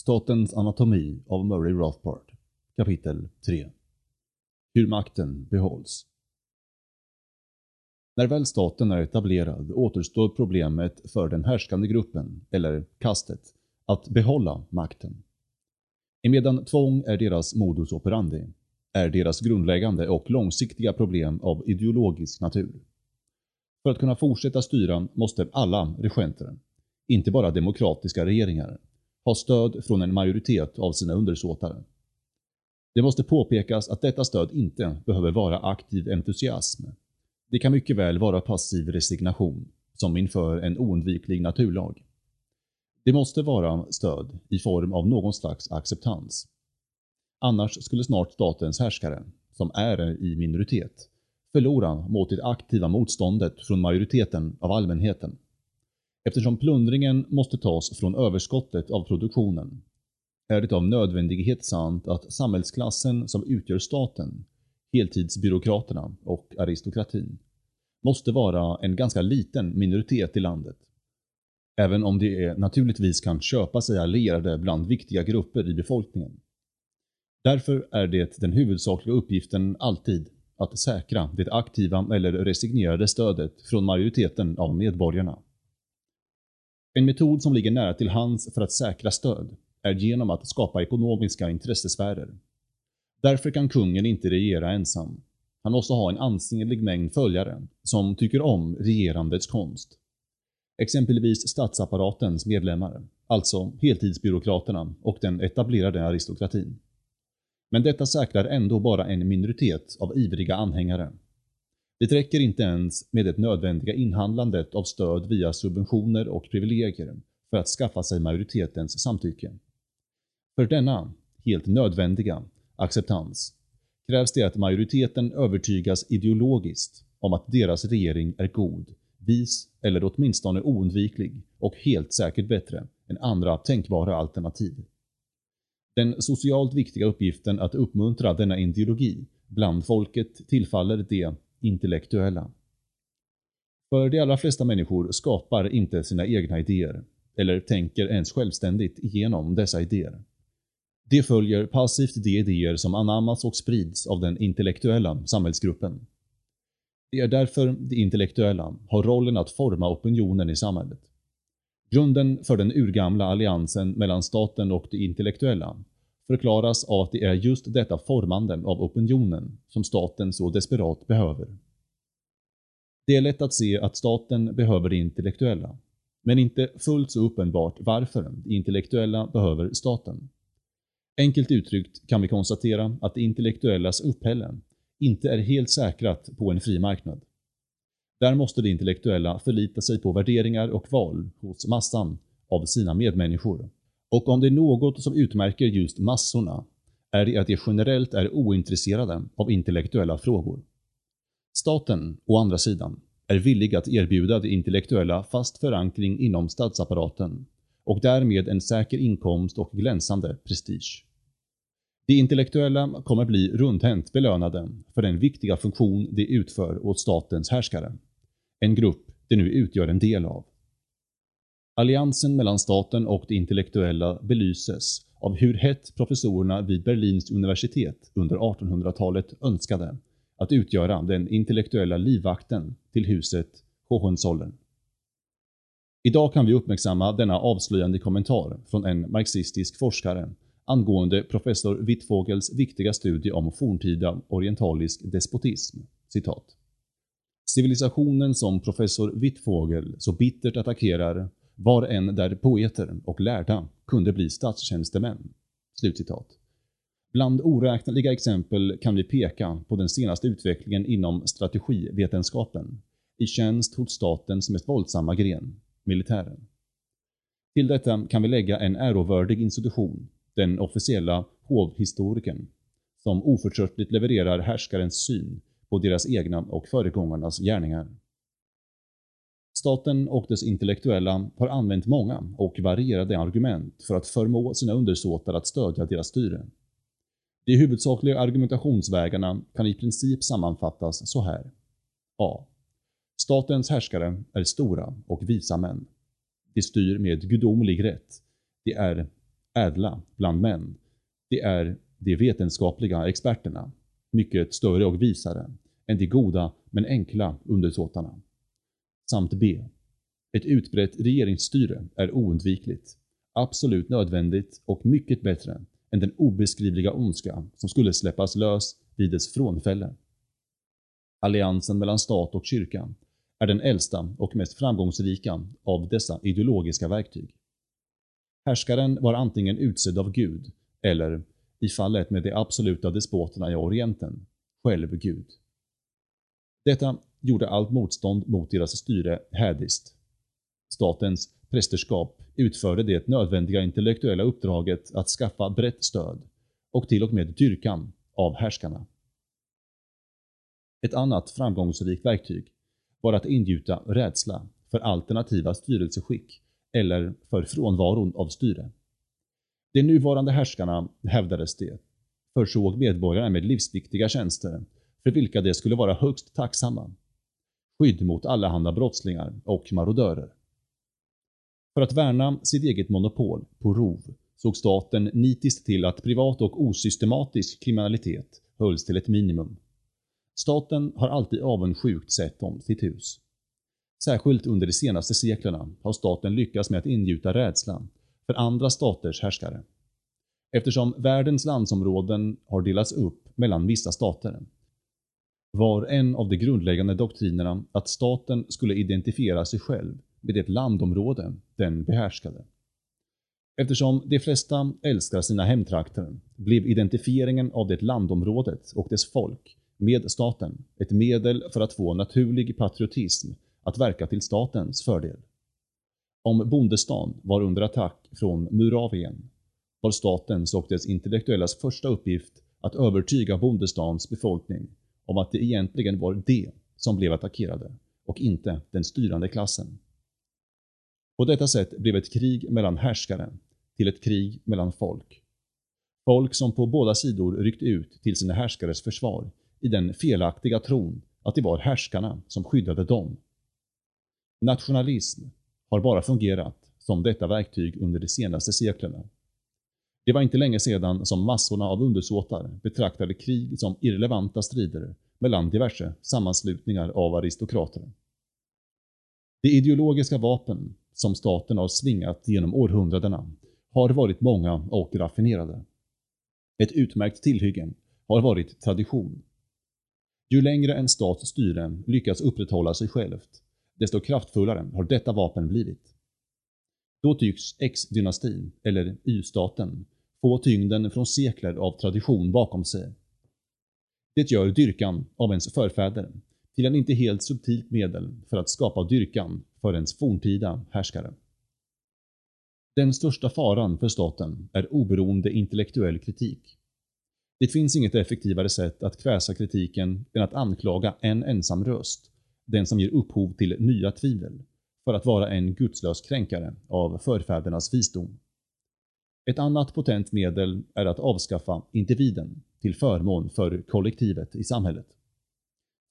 Statens anatomi av Murray Rothbard Kapitel 3 Hur makten behålls När väl staten är etablerad återstår problemet för den härskande gruppen, eller kastet, att behålla makten. Emedan tvång är deras modus operandi, är deras grundläggande och långsiktiga problem av ideologisk natur. För att kunna fortsätta styra måste alla regenter, inte bara demokratiska regeringar, har stöd från en majoritet av sina undersåtar. Det måste påpekas att detta stöd inte behöver vara aktiv entusiasm. Det kan mycket väl vara passiv resignation, som inför en oundviklig naturlag. Det måste vara stöd i form av någon slags acceptans. Annars skulle snart statens härskare, som är i minoritet, förlora mot det aktiva motståndet från majoriteten av allmänheten. Eftersom plundringen måste tas från överskottet av produktionen är det av nödvändighet sant att samhällsklassen som utgör staten, heltidsbyråkraterna och aristokratin, måste vara en ganska liten minoritet i landet. Även om det naturligtvis kan köpa sig allierade bland viktiga grupper i befolkningen. Därför är det den huvudsakliga uppgiften alltid att säkra det aktiva eller resignerade stödet från majoriteten av medborgarna. En metod som ligger nära till hands för att säkra stöd är genom att skapa ekonomiska intressesfärer. Därför kan kungen inte regera ensam. Han måste ha en ansenlig mängd följare som tycker om regerandets konst. Exempelvis statsapparatens medlemmar, alltså heltidsbyråkraterna och den etablerade aristokratin. Men detta säkrar ändå bara en minoritet av ivriga anhängare. Det räcker inte ens med det nödvändiga inhandlandet av stöd via subventioner och privilegier för att skaffa sig majoritetens samtycke. För denna, helt nödvändiga, acceptans krävs det att majoriteten övertygas ideologiskt om att deras regering är god, vis eller åtminstone oundviklig och helt säkert bättre än andra tänkbara alternativ. Den socialt viktiga uppgiften att uppmuntra denna ideologi bland folket tillfaller de intellektuella. För de allra flesta människor skapar inte sina egna idéer, eller tänker ens självständigt igenom dessa idéer. De följer passivt de idéer som anammas och sprids av den intellektuella samhällsgruppen. Det är därför de intellektuella har rollen att forma opinionen i samhället. Grunden för den urgamla alliansen mellan staten och de intellektuella förklaras av att det är just detta formanden av opinionen som staten så desperat behöver. Det är lätt att se att staten behöver det intellektuella, men inte fullt så uppenbart varför det intellektuella behöver staten. Enkelt uttryckt kan vi konstatera att det intellektuellas upphälle inte är helt säkrat på en fri marknad. Där måste det intellektuella förlita sig på värderingar och val hos massan av sina medmänniskor. Och om det är något som utmärker just massorna är det att de generellt är ointresserade av intellektuella frågor. Staten, å andra sidan, är villig att erbjuda de intellektuella fast förankring inom statsapparaten och därmed en säker inkomst och glänsande prestige. De intellektuella kommer bli rundhänt belönade för den viktiga funktion de utför åt statens härskare. En grupp de nu utgör en del av. Alliansen mellan staten och de intellektuella belyses av hur hett professorerna vid Berlins universitet under 1800-talet önskade att utgöra den intellektuella livvakten till huset Hohenzollern. Idag kan vi uppmärksamma denna avslöjande kommentar från en marxistisk forskare angående professor Wittfogels viktiga studie om forntida orientalisk despotism. Citat. Civilisationen som professor Wittfogel så bittert attackerar var en där poeter och lärda kunde bli statstjänstemän. Slutcitat. Bland oräkneliga exempel kan vi peka på den senaste utvecklingen inom strategivetenskapen i tjänst hos statens mest våldsamma gren, militären. Till detta kan vi lägga en ärovördig institution, den officiella hovhistorikern, som oförtröttligt levererar härskarens syn på deras egna och föregångarnas gärningar. Staten och dess intellektuella har använt många och varierade argument för att förmå sina undersåtar att stödja deras styre. De huvudsakliga argumentationsvägarna kan i princip sammanfattas så här. A. Statens härskare är stora och visa män. De styr med gudomlig rätt. De är ädla bland män, De är de vetenskapliga experterna, mycket större och visare än de goda men enkla undersåtarna. Samt B. Ett utbrett regeringsstyre är oundvikligt, absolut nödvändigt och mycket bättre än den obeskrivliga ondska som skulle släppas lös vid dess frånfälle. Alliansen mellan stat och kyrka är den äldsta och mest framgångsrika av dessa ideologiska verktyg. Härskaren var antingen utsedd av Gud eller, i fallet med de absoluta despoterna i Orienten, själv Gud. Detta gjorde allt motstånd mot deras styre hädiskt. Statens prästerskap utförde det nödvändiga intellektuella uppdraget att skaffa brett stöd och till och med dyrkan av härskarna. Ett annat framgångsrikt verktyg var att ingjuta rädsla för alternativa styrelseskick eller för frånvaron av styre. De nuvarande härskarna, hävdades det, försåg medborgarna med livsviktiga tjänster för vilka de skulle vara högst tacksamma. Skydd mot allehanda brottslingar och marodörer. För att värna sitt eget monopol på rov såg staten nitiskt till att privat och osystematisk kriminalitet hölls till ett minimum. Staten har alltid avundsjukt sett om sitt hus. Särskilt under de senaste seklerna har staten lyckats med att ingjuta rädsla för andra staters härskare. Eftersom världens landsområden har delats upp mellan vissa stater var en av de grundläggande doktrinerna att staten skulle identifiera sig själv med det landområde den behärskade. Eftersom de flesta älskar sina hemtrakter blev identifieringen av det landområdet och dess folk med staten ett medel för att få naturlig patriotism att verka till statens fördel. Om bondestan var under attack från Muravien var statens och dess intellektuellas första uppgift att övertyga bondestans befolkning om att det egentligen var de som blev attackerade och inte den styrande klassen. På detta sätt blev ett krig mellan härskare till ett krig mellan folk. Folk som på båda sidor ryckt ut till sina härskares försvar i den felaktiga tron att det var härskarna som skyddade dem. Nationalism har bara fungerat som detta verktyg under de senaste seklerna. Det var inte länge sedan som massorna av undersåtar betraktade krig som irrelevanta strider mellan diverse sammanslutningar av aristokrater. De ideologiska vapen som staten har svingat genom århundradena har varit många och raffinerade. Ett utmärkt tillhygge har varit tradition. Ju längre en stats styre lyckas upprätthålla sig självt, desto kraftfullare har detta vapen blivit. Då tycks X-dynastin, eller Y-staten, få tyngden från sekler av tradition bakom sig. Det gör dyrkan av ens förfäder till en inte helt subtilt medel för att skapa dyrkan för ens forntida härskare. Den största faran för staten är oberoende intellektuell kritik. Det finns inget effektivare sätt att kväsa kritiken än att anklaga en ensam röst, den som ger upphov till nya tvivel, för att vara en gudslös kränkare av förfädernas visdom. Ett annat potent medel är att avskaffa individen till förmån för kollektivet i samhället.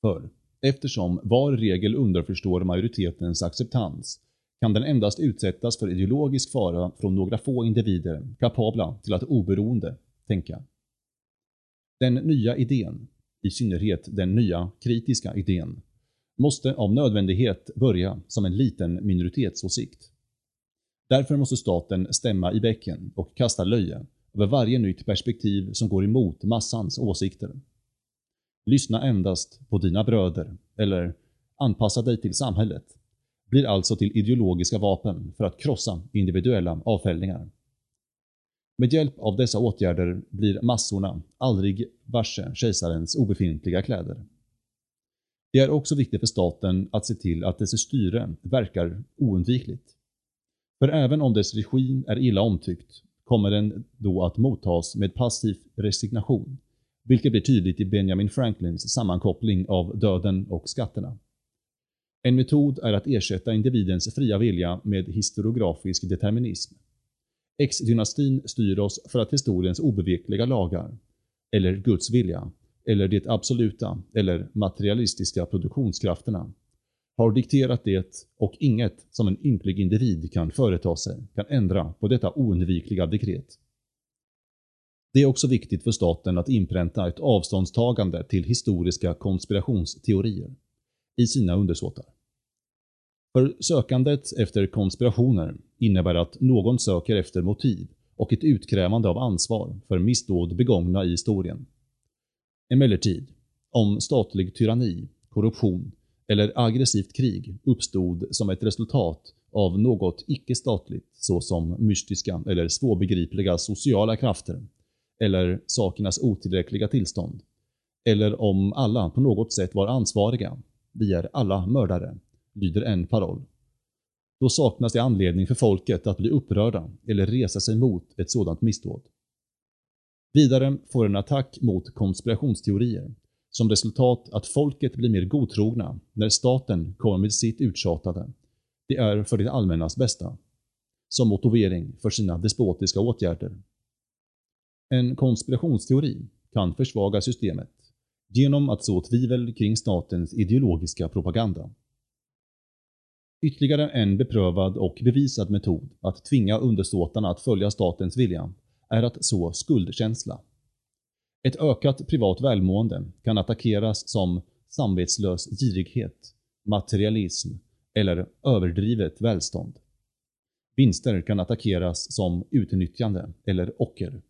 För eftersom var regel underförstår majoritetens acceptans kan den endast utsättas för ideologisk fara från några få individer kapabla till att oberoende tänka. Den nya idén, i synnerhet den nya kritiska idén, måste av nödvändighet börja som en liten minoritetsåsikt. Därför måste staten stämma i bäcken och kasta löje över varje nytt perspektiv som går emot massans åsikter. Lyssna endast på dina bröder, eller anpassa dig till samhället, blir alltså till ideologiska vapen för att krossa individuella avfällningar. Med hjälp av dessa åtgärder blir massorna aldrig varse kejsarens obefintliga kläder. Det är också viktigt för staten att se till att dess styre verkar oundvikligt. För även om dess regim är illa omtyckt kommer den då att mottas med passiv resignation, vilket blir tydligt i Benjamin Franklins sammankoppling av döden och skatterna. En metod är att ersätta individens fria vilja med historiografisk determinism. X-dynastin styr oss för att historiens obevekliga lagar, eller Guds vilja, eller det absoluta eller materialistiska produktionskrafterna har dikterat det och inget som en ynklig individ kan företa sig kan ändra på detta oundvikliga dekret. Det är också viktigt för staten att inpränta ett avståndstagande till historiska konspirationsteorier i sina undersåtar. För sökandet efter konspirationer innebär att någon söker efter motiv och ett utkrävande av ansvar för missdåd begångna i historien. Emellertid, om statlig tyranni, korruption eller aggressivt krig uppstod som ett resultat av något icke-statligt såsom mystiska eller svårbegripliga sociala krafter eller sakernas otillräckliga tillstånd, eller om alla på något sätt var ansvariga, vi är alla mördare, lyder en paroll. Då saknas det anledning för folket att bli upprörda eller resa sig mot ett sådant missdåd. Vidare får en attack mot konspirationsteorier som resultat att folket blir mer godtrogna när staten kommer med sitt uttjatade. Det är för det allmännas bästa. Som motivering för sina despotiska åtgärder. En konspirationsteori kan försvaga systemet genom att så tvivel kring statens ideologiska propaganda. Ytterligare en beprövad och bevisad metod att tvinga undersåtarna att följa statens vilja är att så skuldkänsla. Ett ökat privat välmående kan attackeras som samvetslös girighet, materialism eller överdrivet välstånd. Vinster kan attackeras som utnyttjande eller ocker.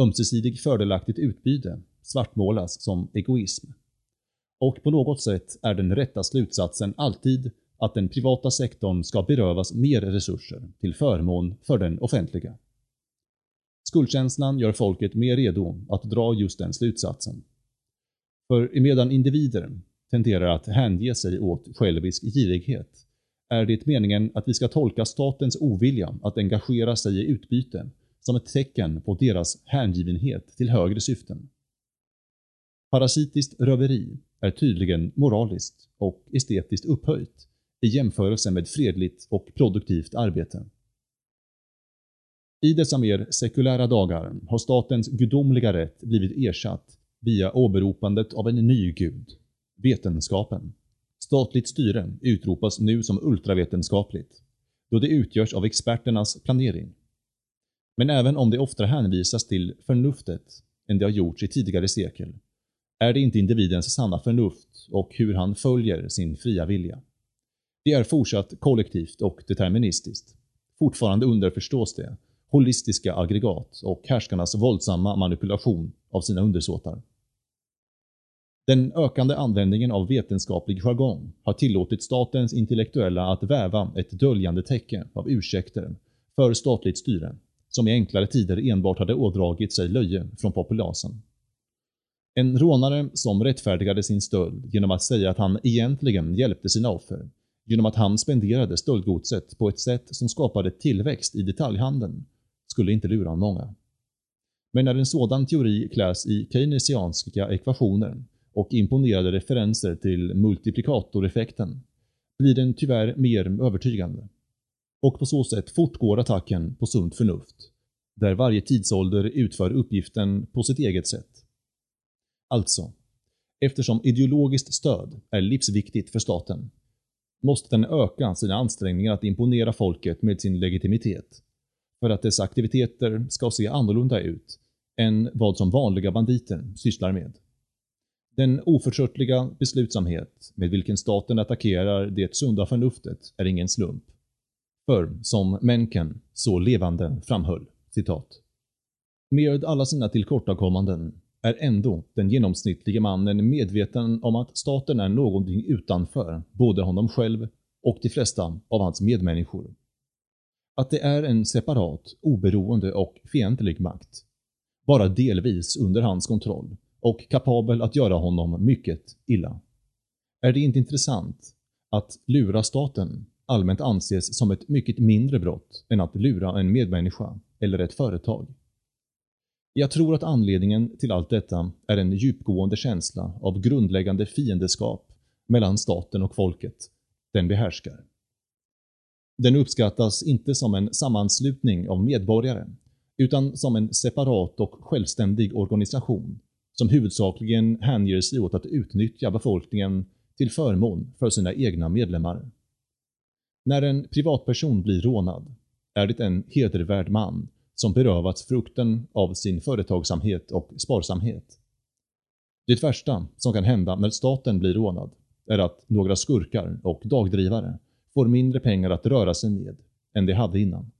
Ömsesidig fördelaktigt utbyte svartmålas som egoism. Och på något sätt är den rätta slutsatsen alltid att den privata sektorn ska berövas mer resurser till förmån för den offentliga. Skuldkänslan gör folket mer redo att dra just den slutsatsen. För medan individer tenderar att hänge sig åt självisk girighet är det meningen att vi ska tolka statens ovilja att engagera sig i utbyte som ett tecken på deras hängivenhet till högre syften. Parasitiskt röveri är tydligen moraliskt och estetiskt upphöjt i jämförelse med fredligt och produktivt arbete. I dessa mer sekulära dagar har statens gudomliga rätt blivit ersatt via åberopandet av en ny gud, vetenskapen. Statligt styre utropas nu som ultravetenskapligt, då det utgörs av experternas planering. Men även om det oftare hänvisas till förnuftet än det har gjorts i tidigare sekel, är det inte individens sanna förnuft och hur han följer sin fria vilja. Det är fortsatt kollektivt och deterministiskt. Fortfarande underförstås det holistiska aggregat och härskarnas våldsamma manipulation av sina undersåtar. Den ökande användningen av vetenskaplig jargong har tillåtit statens intellektuella att väva ett döljande täcke av ursäkter för statligt styre, som i enklare tider enbart hade ådragit sig löje från populasen. En rånare som rättfärdigade sin stöld genom att säga att han egentligen hjälpte sina offer, genom att han spenderade stöldgodset på ett sätt som skapade tillväxt i detaljhandeln, skulle inte lura många. Men när en sådan teori kläs i keynesianska ekvationer och imponerade referenser till multiplikatoreffekten blir den tyvärr mer övertygande. Och på så sätt fortgår attacken på sunt förnuft, där varje tidsålder utför uppgiften på sitt eget sätt. Alltså, eftersom ideologiskt stöd är livsviktigt för staten, måste den öka sina ansträngningar att imponera folket med sin legitimitet för att dess aktiviteter ska se annorlunda ut än vad som vanliga banditer sysslar med. Den oförtröttliga beslutsamhet med vilken staten attackerar det sunda förnuftet är ingen slump. För, som Mencken så levande framhöll, citat. Med alla sina tillkortakommanden är ändå den genomsnittlige mannen medveten om att staten är någonting utanför både honom själv och de flesta av hans medmänniskor att det är en separat, oberoende och fientlig makt. Bara delvis under hans kontroll och kapabel att göra honom mycket illa. Är det inte intressant att lura staten allmänt anses som ett mycket mindre brott än att lura en medmänniska eller ett företag? Jag tror att anledningen till allt detta är en djupgående känsla av grundläggande fiendeskap mellan staten och folket den behärskar. Den uppskattas inte som en sammanslutning av medborgare, utan som en separat och självständig organisation som huvudsakligen hänger sig åt att utnyttja befolkningen till förmån för sina egna medlemmar. När en privatperson blir rånad är det en hedervärd man som berövats frukten av sin företagsamhet och sparsamhet. Det värsta som kan hända när staten blir rånad är att några skurkar och dagdrivare får mindre pengar att röra sig med än de hade innan.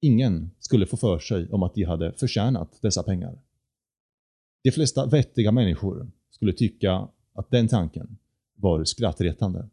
Ingen skulle få för sig om att de hade förtjänat dessa pengar. De flesta vettiga människor skulle tycka att den tanken var skrattretande.